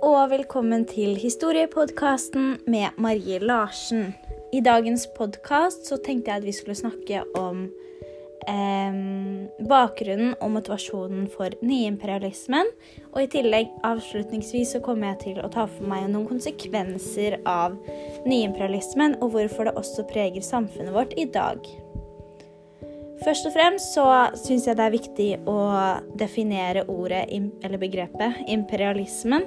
Og velkommen til historiepodkasten med Marie Larsen. I dagens podkast så tenkte jeg at vi skulle snakke om eh, bakgrunnen og motivasjonen for nyimperialismen. Og i tillegg avslutningsvis så kommer jeg til å ta for meg noen konsekvenser av nyimperialismen, og hvorfor det også preger samfunnet vårt i dag. Først og fremst så syns jeg det er viktig å definere ordet, eller begrepet, imperialismen.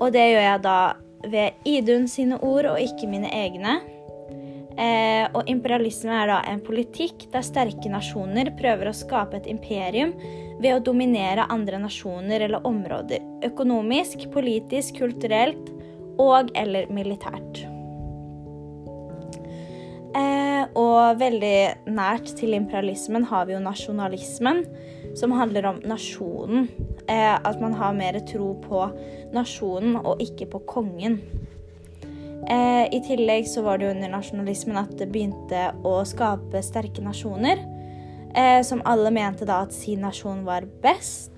Og det gjør jeg da ved Idun sine ord og ikke mine egne. Eh, og imperialisme er da en politikk der sterke nasjoner prøver å skape et imperium ved å dominere andre nasjoner eller områder. Økonomisk, politisk, kulturelt og eller militært. Og veldig nært til imperialismen har vi jo nasjonalismen, som handler om nasjonen. Eh, at man har mer tro på nasjonen og ikke på kongen. Eh, I tillegg så var det jo under nasjonalismen at det begynte å skape sterke nasjoner. Eh, som alle mente da at sin nasjon var best.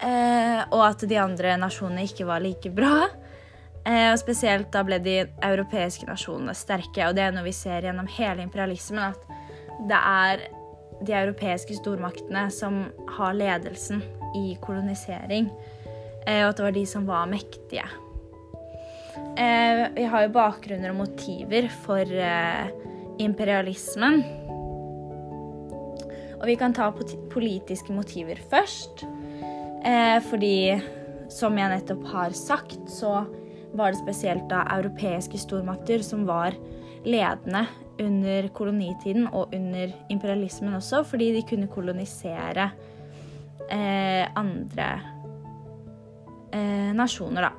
og at de andre nasjonene ikke var like bra. Og spesielt da ble de europeiske nasjonene sterke. Og det er noe vi ser gjennom hele imperialismen, at det er de europeiske stormaktene som har ledelsen i kolonisering. Eh, og at det var de som var mektige. Eh, vi har jo bakgrunner og motiver for imperialismen. Og vi kan ta politiske motiver først. fordi, som jeg nettopp har sagt, så var det spesielt da europeiske stormakter som var ledende under kolonitiden og under imperialismen også, fordi de kunne kolonisere eh, andre eh, nasjoner, da.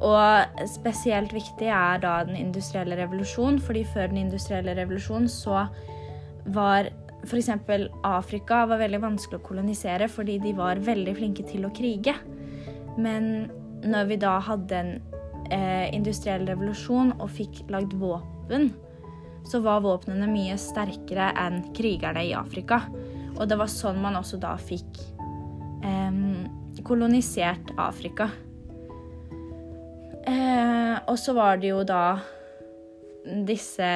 Og spesielt viktig er da den industrielle revolusjon, fordi før den industrielle revolusjon så var f.eks. Afrika var veldig vanskelig å kolonisere fordi de var veldig flinke til å krige. Men når vi da hadde en eh, industriell revolusjon og fikk lagd våpen, så var våpnene mye sterkere enn krigerne i Afrika. Og det var sånn man også da fikk eh, kolonisert Afrika. Eh, og så var det jo da disse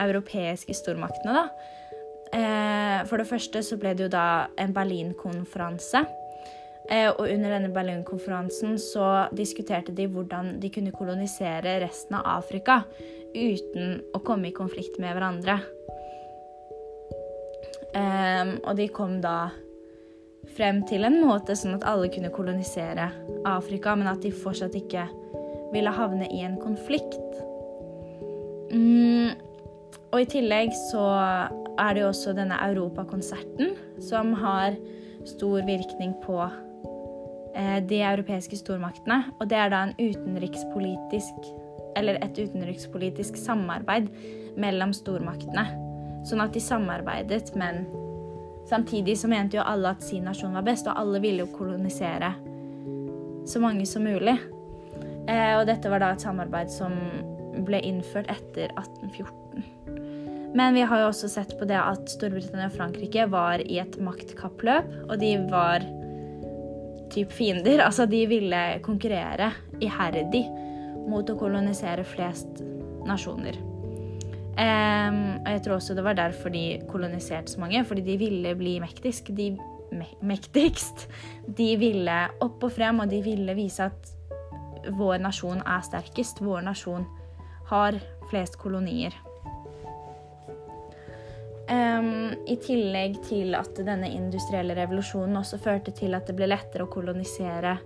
europeiske stormaktene, da. Eh, for det første så ble det jo da en Berlin-konferanse Eh, og under denne Berlin-konferansen så diskuterte de hvordan de kunne kolonisere resten av Afrika uten å komme i konflikt med hverandre. Og de kom da frem til en måte sånn at alle kunne kolonisere Afrika, men at de fortsatt ikke ville havne i en konflikt. Mm, og i tillegg så er det jo også denne Europakonserten som har stor virkning på Eh, de europeiske stormaktene. Og det er da en utenrikspolitisk Eller et utenrikspolitisk samarbeid mellom stormaktene. Sånn at de samarbeidet, men samtidig så mente jo alle at sin nasjon var best, og alle ville jo kolonisere så mange som mulig. Eh, og dette var da et samarbeid som ble innført etter 1814. Men vi har jo også sett på det at Storbritannia og Frankrike var i et maktkappløp, og de var typ fiender. Altså, de ville konkurrere iherdig mot å kolonisere flest nasjoner. Um, og jeg tror også det var derfor de koloniserte så mange, fordi de ville bli mektigst. De, me mektigst. De ville opp og frem, og de ville vise at vår nasjon er sterkest. Vår nasjon har flest kolonier. Um, I tillegg til at denne industrielle revolusjonen også førte til at det ble lettere å kolonisere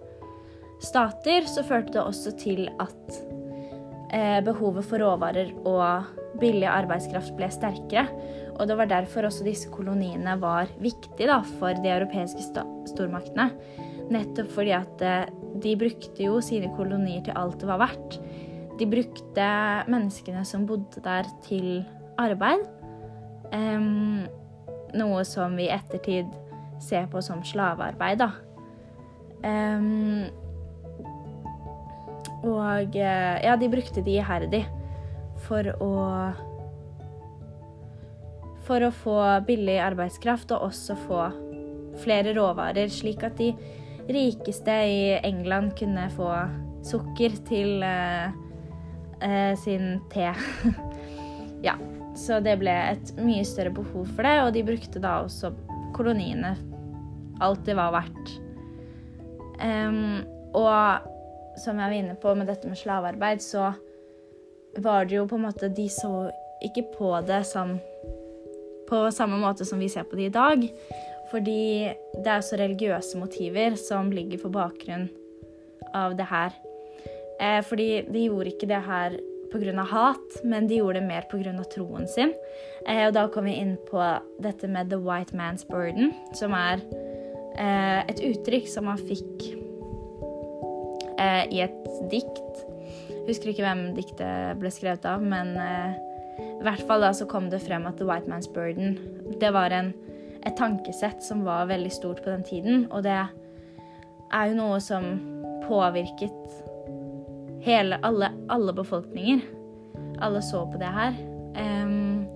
stater, så førte det også til at uh, behovet for råvarer og billig arbeidskraft ble sterkere. Og det var derfor også disse koloniene var viktige da, for de europeiske stormaktene. Nettopp fordi at eh, de brukte jo sine kolonier til alt det var verdt. De brukte menneskene som bodde der, til arbeid. Um, noe som vi i ettertid ser på som slavearbeid, da. Um, og eh, ja, de brukte de iherdig for å For å få billig arbeidskraft og også få flere råvarer, slik at de rikeste i England kunne få sukker til uh, uh, sin te. ja, så det ble et mye større behov for det, og de brukte da også koloniene alt det var verdt. Um, og som jeg var inne på med dette med slavearbeid, så var det jo på en måte De så ikke på det som på samme måte som vi ser på det i dag. Fordi det er også religiøse motiver som ligger for bakgrunn av det her. Eh, fordi de gjorde ikke det her pga. hat, men de gjorde det mer pga. troen sin. Eh, og da kom vi inn på dette med 'the white man's burden', som er eh, et uttrykk som man fikk eh, i et dikt. Husker ikke hvem diktet ble skrevet av, men eh, i hvert fall da så kom det frem at 'the white man's burden' det var en, et tankesett som var veldig stort på den tiden. Og det er jo noe som påvirket hele, alle, alle befolkninger. Alle så på det her. Um,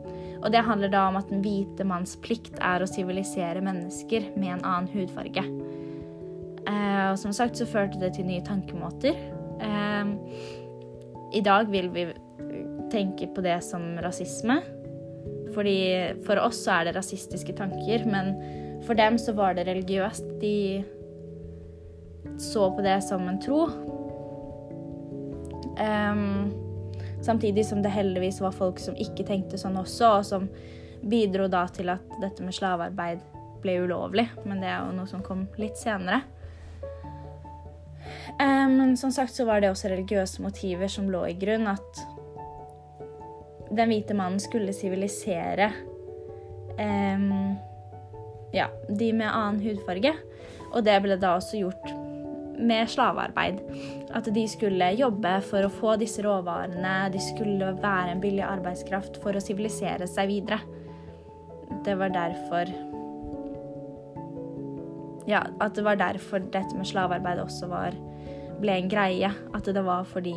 og det handler da om at den hvite manns plikt er å sivilisere mennesker med en annen hudfarge. Uh, og som sagt så førte det til nye tankemåter. Um, I dag vil vi tenke på det som rasisme. Fordi For oss så er det rasistiske tanker, men for dem så var det religiøst. De så på det som en tro. Um, samtidig som det heldigvis var folk som ikke tenkte sånn også, og som bidro da til at dette med slavearbeid ble ulovlig. Men det er jo noe som kom litt senere. Men um, som sagt så var det også religiøse motiver som lå i grunn. At den hvite mannen skulle sivilisere um, ja, de med annen hudfarge. Og det ble da også gjort med slavearbeid. At de skulle jobbe for å få disse råvarene. De skulle være en billig arbeidskraft for å sivilisere seg videre. Det var derfor Ja, at det var derfor dette med slavearbeid også var, ble en greie. At det var fordi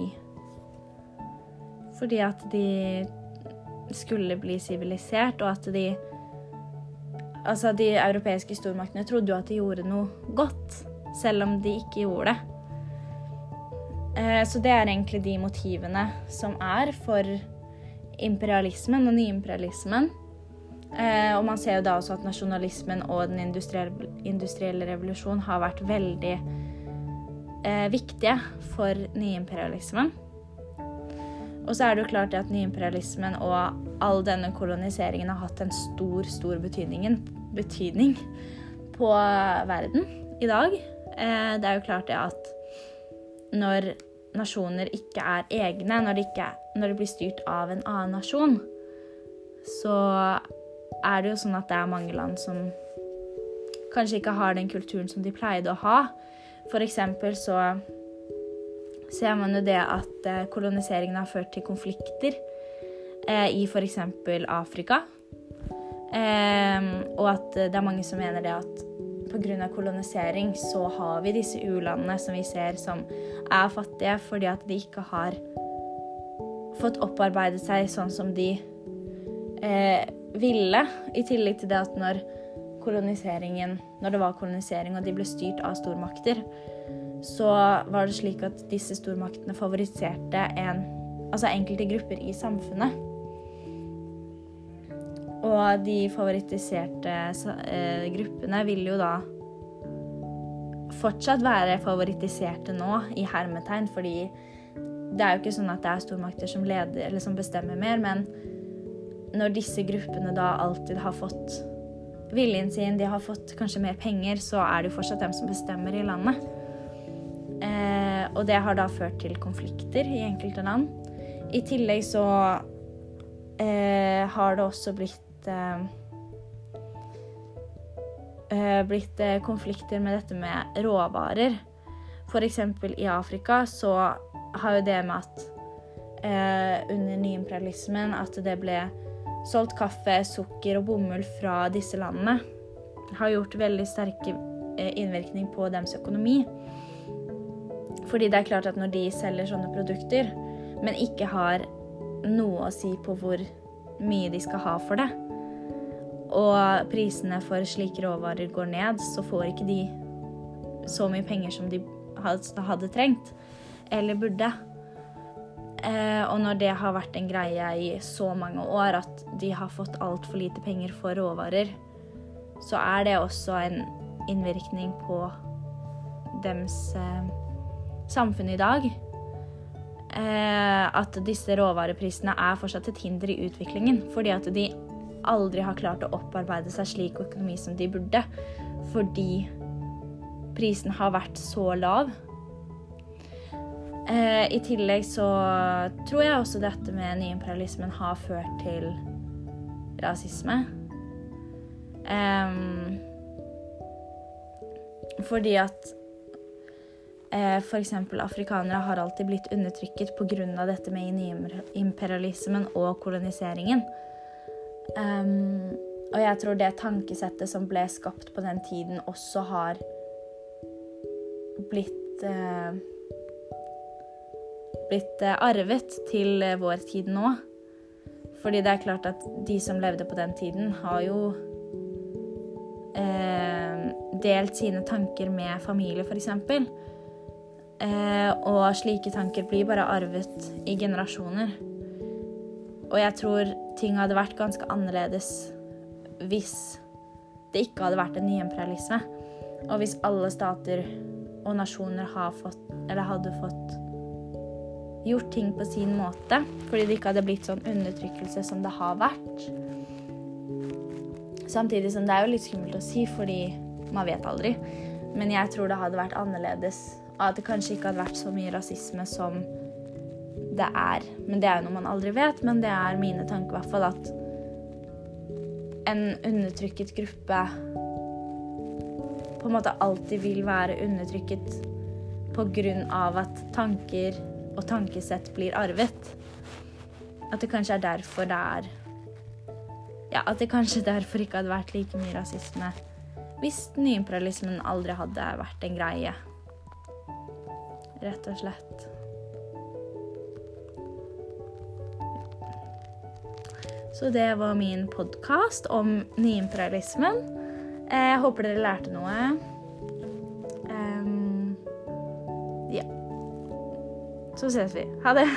Fordi at de skulle bli sivilisert, og at de Altså, de europeiske stormaktene trodde jo at de gjorde noe godt selv om de ikke gjorde det. Eh, så det er egentlig de motivene som er for imperialismen og nyimperialismen. Eh, og man ser jo da også at nasjonalismen og den industrielle revolusjonen har vært veldig eh, viktige for nyimperialismen. Og så er det jo klart at nyimperialismen og all denne koloniseringen har hatt en stor, stor betydning, betydning på verden i dag. Eh, det er jo klart det at når nasjoner ikke er egne, når de, ikke, når de blir styrt av en annen nasjon, så er det jo sånn at det er mange land som kanskje ikke har den kulturen som de pleide å ha. For eksempel så ser man jo det at eh, koloniseringen har ført til konflikter eh, i f.eks. Afrika. Eh, og at det er mange som mener det at pga. kolonisering så har vi disse u-landene som vi ser som er fattige fordi at de ikke har fått opparbeidet seg sånn som de eh, ville. I tillegg til det at når koloniseringen Når det var kolonisering og de ble styrt av stormakter, så var det slik at disse stormaktene favoriserte en, altså enkelte grupper i samfunnet. Og de favorittiserte eh, gruppene vil jo da fortsatt være favorittiserte nå, i hermetegn, fordi det er jo ikke sånn at det er stormakter som leder som bestemmer mer, men når disse gruppene da alltid har fått viljen sin, de har fått kanskje mer penger, så er det jo fortsatt dem som bestemmer i landet. Eh, og det har da ført til konflikter i enkelte land. I tillegg så eh, har det også blitt blitt uh, blitt uh, konflikter med dette med råvarer. F.eks. i Afrika så har jo det med at uh, under nyimperialismen at det ble solgt kaffe, sukker og bomull fra disse landene, har gjort veldig sterke innvirkning på deres økonomi. Fordi det er klart at når de selger sånne produkter, men ikke har noe å si på hvor mye de skal ha for det, og prisene for slike råvarer går ned, så får ikke de så mye penger som de hadde trengt, eller burde. Eh, og når det har vært en greie i så mange år at de har fått altfor lite penger for råvarer, så er det også en innvirkning på dems eh, samfunn i dag. Eh, at disse råvareprisene er fortsatt et hinder i utviklingen, fordi at de aldri har klart å opparbeide seg slik økonomi som de burde. Fordi prisen har vært så lav Eh, I tillegg så tror jeg også dette med nyimperialismen har ført til rasisme. Eh, fordi at eh, f.eks. afrikanere har alltid blitt undertrykket pga. dette med nyimperialismen og koloniseringen. Um, og jeg tror det tankesettet som ble skapt på den tiden, også har blitt uh, blitt eh, arvet til eh, vår tid nå. Fordi det er klart at de som levde på den tiden, har jo eh, delt sine tanker med familie, f.eks. Eh, og slike tanker blir bare arvet i generasjoner. Og jeg tror ting hadde vært ganske annerledes hvis det ikke hadde vært en nyimperialisme. Og hvis alle stater og nasjoner fått, hadde fått gjort ting på sin måte. Fordi det ikke hadde blitt sånn undertrykkelse som det har vært. Samtidig som det er jo litt skummelt å si, fordi man vet aldri. Men jeg tror det hadde vært annerledes. At det kanskje ikke hadde vært så mye rasisme som det er. Men det er jo noe man aldri vet. Men det er mine tanker i hvert fall at en undertrykket gruppe på en måte alltid vil være undertrykket på grunn av at tanker og tankesett blir arvet. At det kanskje er derfor det er Ja, at det kanskje derfor ikke hadde vært like mye rasisme hvis nyimperialismen aldri hadde vært en greie. Rett og slett. Så det var min podkast om nyimperialismen. Jeg håper dere lærte noe. Så ses vi. Ha det.